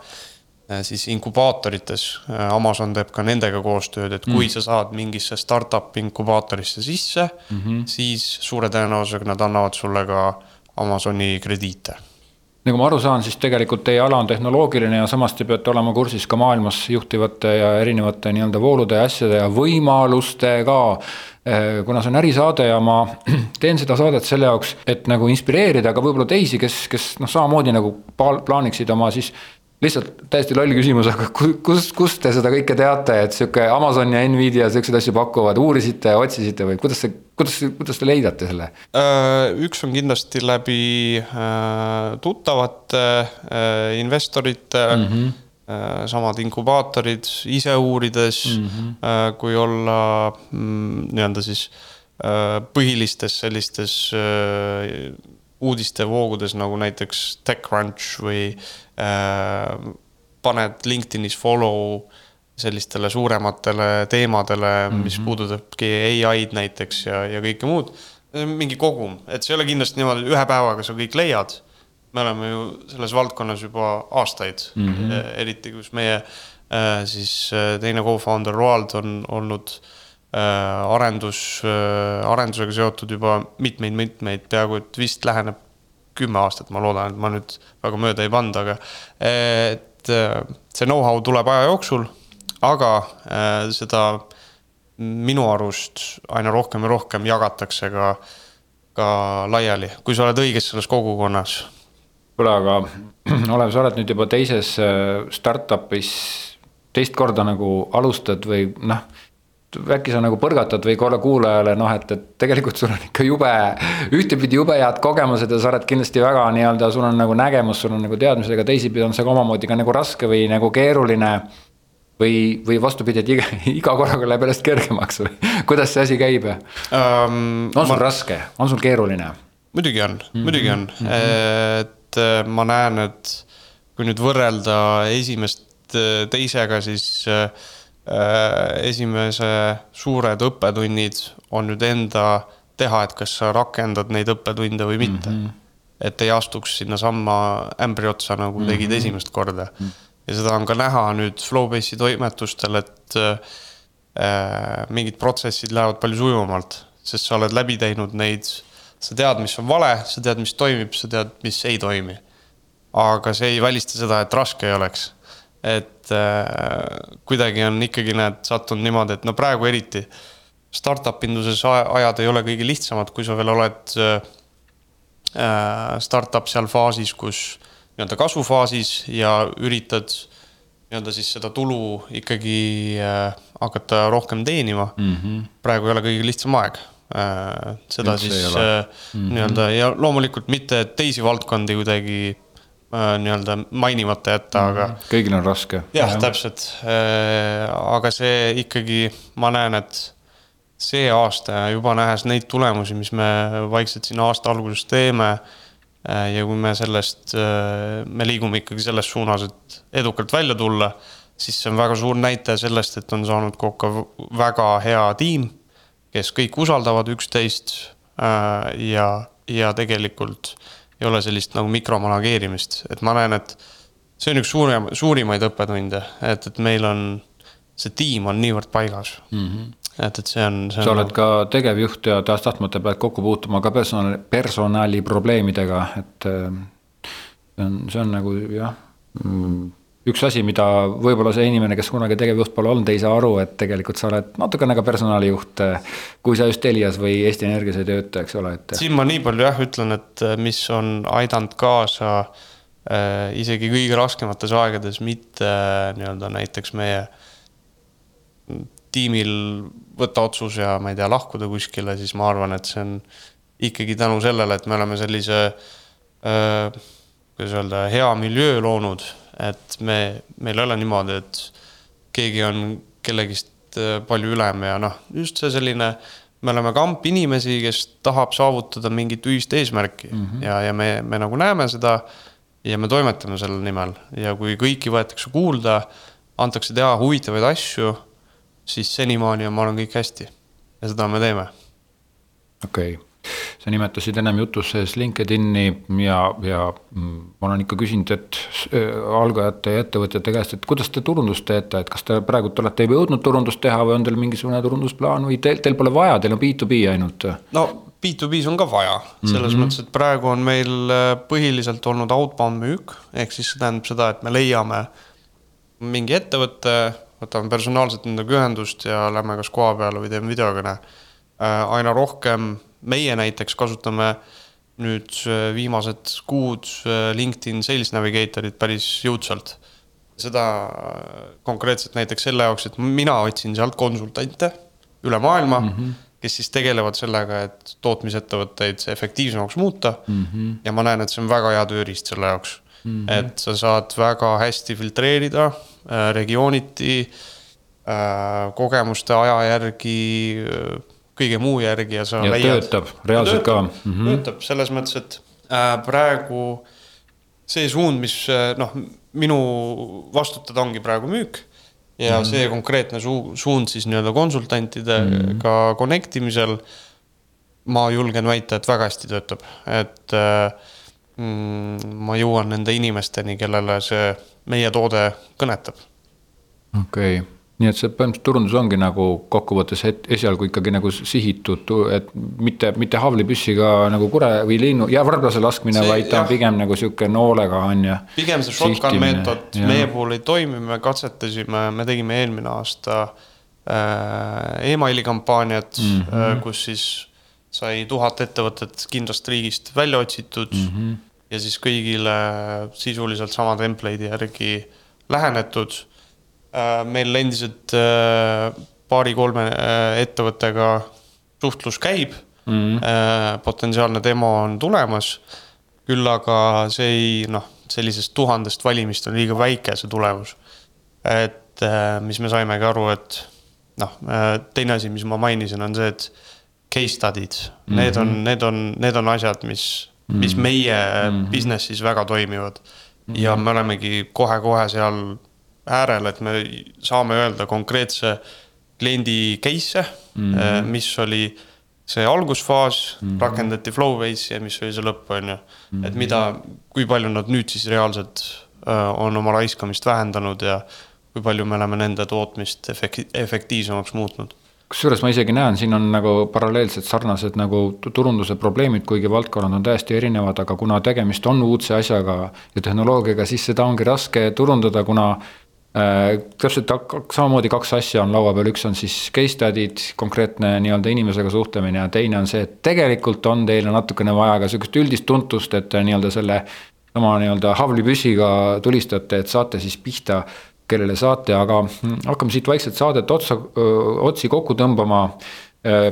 siis inkubaatorites äh,, Amazon teeb ka nendega koostööd, et kui mm. sa saad mingisse startup inkubaatorisse sisse mm, -hmm. siis suure tõenäosusega nad annavad sulle ka Amazoni krediite nagu ma aru saan, siis tegelikult teie ala on tehnoloogiline ja samas te peate olema kursis ka maailmas juhtivate ja erinevate nii-öelda voolude ja asjade ja võimalustega. Eh, kuna see on ärisaade ja ma teen seda saadet selle jaoks, et nagu inspireerida ka võib-olla teisi, kes, kes noh, samamoodi nagu plaaniksid oma siis lihtsalt täiesti loll küsimus, aga kust, kust te seda kõike teate, et sihuke Amazon ja Nvidia siukseid asju pakuvad, uurisite, otsisite või kuidas see, kuidas, kuidas te leidate selle? Äh, üks on kindlasti läbi äh, tuttavate äh, investorite mm. -hmm samad inkubaatorid, ise uurides mm, -hmm. kui olla mm, nii-öelda siis põhilistes sellistes uudistevoogudes nagu näiteks TechCrunch või äh, paned LinkedInis follow sellistele suurematele teemadele mm, -hmm. mis mhm. puudutabki ai-d näiteks ja, ja kõike muud. mingi kogum, et see ei ole kindlasti niimoodi, ühe päevaga sa kõik leiad. me oleme ju selles valdkonnas juba aastaid mm, -hmm. eriti kus meie äh, siis äh, teine co-founder Roald on olnud äh, Äh, arendus, äh, arendusega seotud juba mitmeid-mitmeid, peaaegu et vist läheneb kümme aastat, ma loodan, et ma nüüd väga mööda ei pannud, aga et äh, see know-how tuleb aja jooksul, aga seda minu arust aina rohkem ja rohkem jagatakse ka, ka laiali, kui sa oled õiges selles kogukonnas. kuule, aga Olev, sa oled nüüd juba teises startup'is teist korda nagu alustad või noh äkki sa nagu põrgatad või korra kuulajale noh, et, et tegelikult sul on ikka jube, ühtepidi jube head kogemused ja sa oled kindlasti väga nii-öelda, sul on nagu nägemus, sul on nagu teadmised, aga teisipidi on see ka omamoodi ka nagu raske või nagu keeruline. või, või vastupidi, et iga, iga korraga läheb järjest kergemaks või kuidas see asi käib um,? on sul ma... raske, on sul keeruline? muidugi on mm, -hmm. muidugi on mm, -hmm. et äh, ma näen, et kui nüüd võrrelda esimest äh, teisega, siis äh, Äh, esimese suured õppetunnid on nüüd enda teha, et kas sa rakendad neid õppetunde või mitte mm. -hmm. et ei astuks sinnasamma ämbri otsa, nagu tegid mm -hmm. esimest korda mm. -hmm. ja seda on ka näha nüüd Flowbase'i toimetustel, et äh, mingid protsessid lähevad palju sujuvamalt, sest sa oled läbi teinud neid. sa tead, mis on vale, sa tead, mis toimib, sa tead, mis ei toimi. aga see ei välista seda, et raske ei oleks et äh, kuidagi on ikkagi näed sattunud niimoodi, et no praegu eriti startup induses ajad ei ole kõige lihtsamad, kui sa veel oled äh, äh, startup seal faasis, kus nii-öelda kasvufaasis ja üritad nii-öelda siis seda tulu ikkagi äh, hakata rohkem teenima mm. -hmm. praegu ei ole kõige lihtsam aeg äh,. seda Üldse siis äh, mm -hmm. nii-öelda ja loomulikult mitte teisi valdkondi kuidagi nii-öelda mainimata jätta, aga. Mhm. kõigil on raske. jah ja., täpselt, äh, aga see ikkagi, ma näen, et see aasta juba nähes neid tulemusi, mis me vaikselt siin aasta alguses teeme. Äh, ja kui me sellest, me liigume ikkagi selles suunas, et edukalt välja tulla, siis see on väga suur näitaja sellest, et on saanud kokku väga hea tiim, kes kõik usaldavad üksteist ja, ja tegelikult ei ole sellist nagu mikromanageerimist, et ma näen, et see on üks suurem, suurimaid õppetunde, et, et meil on, see tiim on niivõrd paigas mm. -hmm. et, et see on, see on. sa oled ka tegevjuht ja tahes-tahtmata pead kokku puutuma ka personali, personali probleemidega, et äh, see on, see on nagu jah mm, üks asi, mida võib-olla see inimene, kes kunagi tegevjuht pole olnud, ei saa aru, et tegelikult sa oled natukene ka personalijuht. kui sa just Telias või Eesti Energias ei tööta, eks ole, et. siin ma nii palju jah ütlen, et äh, mis on aidanud kaasa äh, isegi kõige raskemates aegades, mitte äh, nii-öelda näiteks meie tiimil võtta otsus ja ma ei tea, lahkuda kuskile, siis ma arvan, et see on ikkagi tänu sellele, et me oleme sellise äh,, kuidas öelda, hea miljöö loonud, et me, meil ei ole niimoodi, et keegi on kellegist äh, palju ülem ja noh, just see selline, me oleme kamp inimesi, kes tahab saavutada mingit ühist eesmärki mm -hmm. ja, ja me, me nagu näeme seda ja me toimetame selle nimel ja kui kõiki võetakse kuulda, antakse teha huvitavaid asju, siis senimaani on, ma arvan, kõik hästi ja seda me teeme. okei okay sa nimetasid ennem jutus sees LinkedIni ja, ja ma olen ikka küsinud, et äh, algajate ja ettevõtjate käest, et kuidas te turundust teete, et kas te praegult olete juba jõudnud turundust teha või on teil mingisugune turundusplaan või teil, teil pole vaja, teil on B2B ainult? no B2B-s on ka vaja, selles mm -hmm. mõttes, et praegu on meil äh, põhiliselt olnud outbound müük, ehk siis see tähendab seda, et me leiame mingi ettevõtte, võtame personaalselt nendega ühendust ja lähme kas koha peale või teeme videokõne. Äh, aina rohkem meie näiteks kasutame nüüd äh, viimased kuud äh, LinkedIn Sales Navigatorit päris jõudsalt. seda äh, konkreetselt näiteks selle jaoks, et mina otsin sealt konsultante üle maailma mm, -hmm. kes siis tegelevad sellega, et tootmisettevõtteid efektiivsemaks muuta mm. -hmm. ja ma näen, et see on väga hea tööriist selle jaoks mm. -hmm. et sa saad väga hästi filtreerida äh, regiooniti äh,, kogemuste aja järgi äh, kõige muu järgi ja sa ja leiad. töötab reaalselt ka mm. -hmm. töötab selles mõttes, et äh, praegu see suund, mis äh, noh, minu vastutada ongi praegu müük. ja mm -hmm. see konkreetne su suund siis nii-öelda konsultantidega mm -hmm. connect imisel. ma julgen väita, et väga hästi töötab, et äh, mm, ma jõuan nende inimesteni, kellele see meie toode kõnetab. okei okay nii et see põhimõtteliselt turundus ongi nagu kokkuvõttes esialgu ikkagi nagu sihitud, et mitte, mitte haavlipüssiga nagu kure või linnu ja varblase laskmine, vaid ta on pigem nagu sihuke noolega on ju. pigem see shotgun meetod meie puhul ei toimi, me katsetasime, me tegime eelmine aasta äh, emaili kampaaniat mm, -hmm. kus siis sai tuhat ettevõtet kindlast riigist välja otsitud mm. -hmm. ja siis kõigile sisuliselt sama template'i järgi lähenetud Äh, meil endiselt äh, paari-kolme äh, ettevõttega suhtlus käib mm. -hmm. potentsiaalne demo on tulemas. küll aga see ei noh, sellisest tuhandest valimist on liiga väike see tulemus. et mis me saimegi aru, et noh, teine asi, mis ma mainisin, on see, et case study'd mm, -hmm. need on, need on, need on asjad, mis, mis mhm. meie mm -hmm. business'is väga toimivad. ja me olemegi kohe-kohe seal äärel, et me saame öelda konkreetse kliendi case'e mm, -hmm. mis oli see algusfaas mm, -hmm. rakendati Flowbase'i ja mis oli see lõpp, on ju. et mhm. mida, kui palju nad nüüd siis reaalselt äh, on oma raiskamist vähendanud ja kui palju me oleme nende tootmist efekt-, efektiivsemaks muutnud kusjuures ma isegi näen, siin on nagu paralleelsed sarnased nagu turunduse probleemid, kuigi valdkonnad on täiesti erinevad, aga kuna tegemist on uudse asjaga ja tehnoloogiaga, siis seda ongi raske turundada, kuna täpselt samamoodi kaks asja on laua peal, üks on siis case study'd, konkreetne nii-öelda inimesega suhtlemine ja teine on see, et tegelikult on teile natukene vaja ka sihukest üldist tuntust, et nii-öelda selle. sama nii-öelda haavlipüssiga tulistate, et saate siis pihta, kellele saate, aga mm, hakkame siit vaikselt saadet otsa, otsi kokku tõmbama. Äh,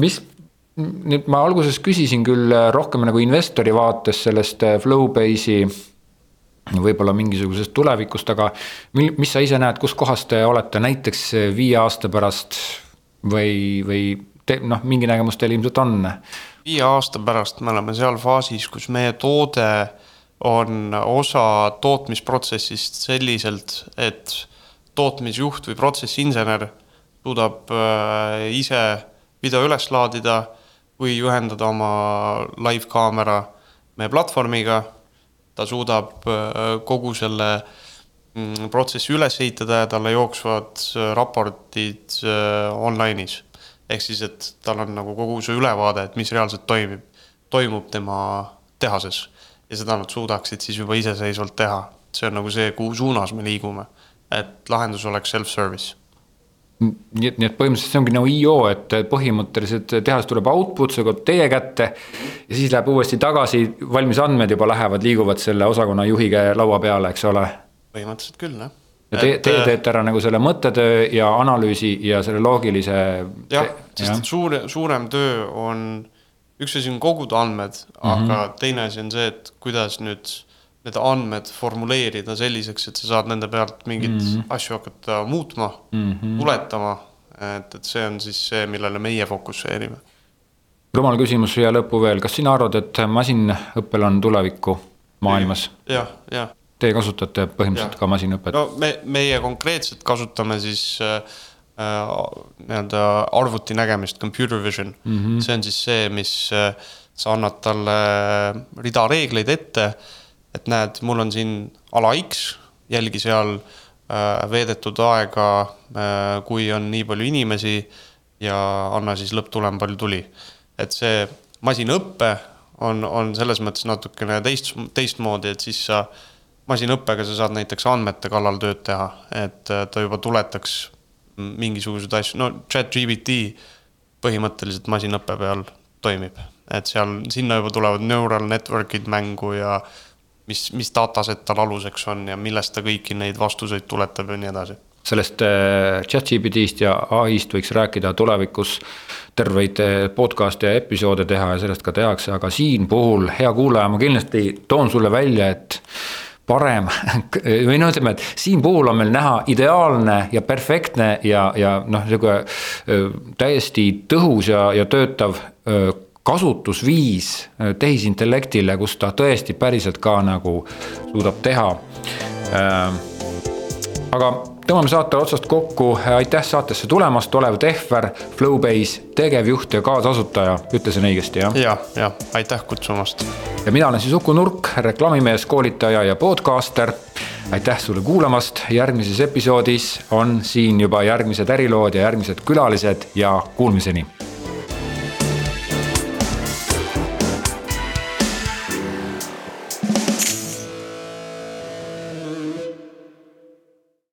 mis nüüd ma alguses küsisin küll rohkem nagu investori vaates sellest äh, Flowbase'i võib-olla mingisugusest tulevikust, aga mis sa ise näed, kus kohas te olete näiteks viie aasta pärast või, või te, noh, mingi nägemus teil ilmselt on? viie aasta pärast me oleme seal faasis, kus meie toode on osa tootmisprotsessist selliselt, et tootmisjuht või protsessinsener suudab äh, ise video üles laadida või ühendada oma live kaamera meie platvormiga ta suudab äh, kogu selle mm, protsessi üles ehitada ja talle jooksvad äh, raportid äh, online'is. ehk siis, et tal on nagu kogu see ülevaade, et mis reaalselt toimib, toimub tema tehases. ja seda nad suudaksid siis juba iseseisvalt teha. see on nagu see, kuhu suunas me liigume. et lahendus oleks self-service nii et, nii et põhimõtteliselt see ongi nagu IO, et põhimõtteliselt tehas tuleb output, see tuleb teie kätte. ja siis läheb uuesti tagasi, valmis andmed juba lähevad, liiguvad selle osakonna juhi laua peale, eks ole. põhimõtteliselt küll, jah. ja te, teie teete ära nagu selle mõttetöö ja analüüsi ja selle loogilise. jah, sest et suure, suurem töö on, üks asi on koguda andmed mm, -hmm. aga mhm. teine asi on see, et kuidas nüüd need andmed formuleerida selliseks, et sa saad nende pealt mingeid mm -hmm. asju hakata muutma mm, -hmm. tuletama. et, et see on siis see, millele meie fokusseerime. rumal küsimus siia lõppu veel, kas sina arvad, et masinõppel on tulevikku maailmas ja,? jah, jah Teie kasutate põhimõtteliselt ja. ka masinõpet? no me, meie konkreetselt kasutame siis äh, äh, nii-öelda arvuti nägemist, computer vision mm. -hmm. see on siis see, mis äh, sa annad talle rida reegleid ette. Et näed, mul on siin ala X, jälgi seal äh, veedetud aega äh,, kui on nii palju inimesi ja anna siis lõpptulem, palju tuli. et see masinõpe on, on selles mõttes natukene teist, teistmoodi, et siis sa masinõppega sa saad näiteks andmete kallal tööd teha, et äh, ta juba tuletaks mingisuguseid asju, no chat GBT põhimõtteliselt masinõppe peal toimib. et seal, sinna juba tulevad neural network'id mängu ja mis, mis dataset tal aluseks on ja millest ta kõiki neid vastuseid tuletab ja nii edasi. sellest äh, chat GPT-st ja ai-st võiks rääkida tulevikus terveid äh, podcast'e ja episoode teha ja sellest ka tehakse, aga siin puhul, hea kuulaja, ma kindlasti toon sulle välja, et parem või no ütleme, et siin puhul on meil näha ideaalne ja perfektne ja, ja noh, sihuke täiesti tõhus ja, ja töötav kasutusviis tehisintellektile, kus ta tõesti päriselt ka nagu suudab teha. aga tõmbame saate otsast kokku, aitäh saatesse tulemast, Olev Tehver, Flowbase tegevjuht ja kaasasutaja, ütlesin õigesti, jah? ja, ja aitäh kutsumast. ja mina olen siis Uku Nurk, reklaamimees, koolitaja ja podcaster. aitäh sulle kuulamast, järgmises episoodis on siin juba järgmised ärilood ja järgmised külalised ja kuulmiseni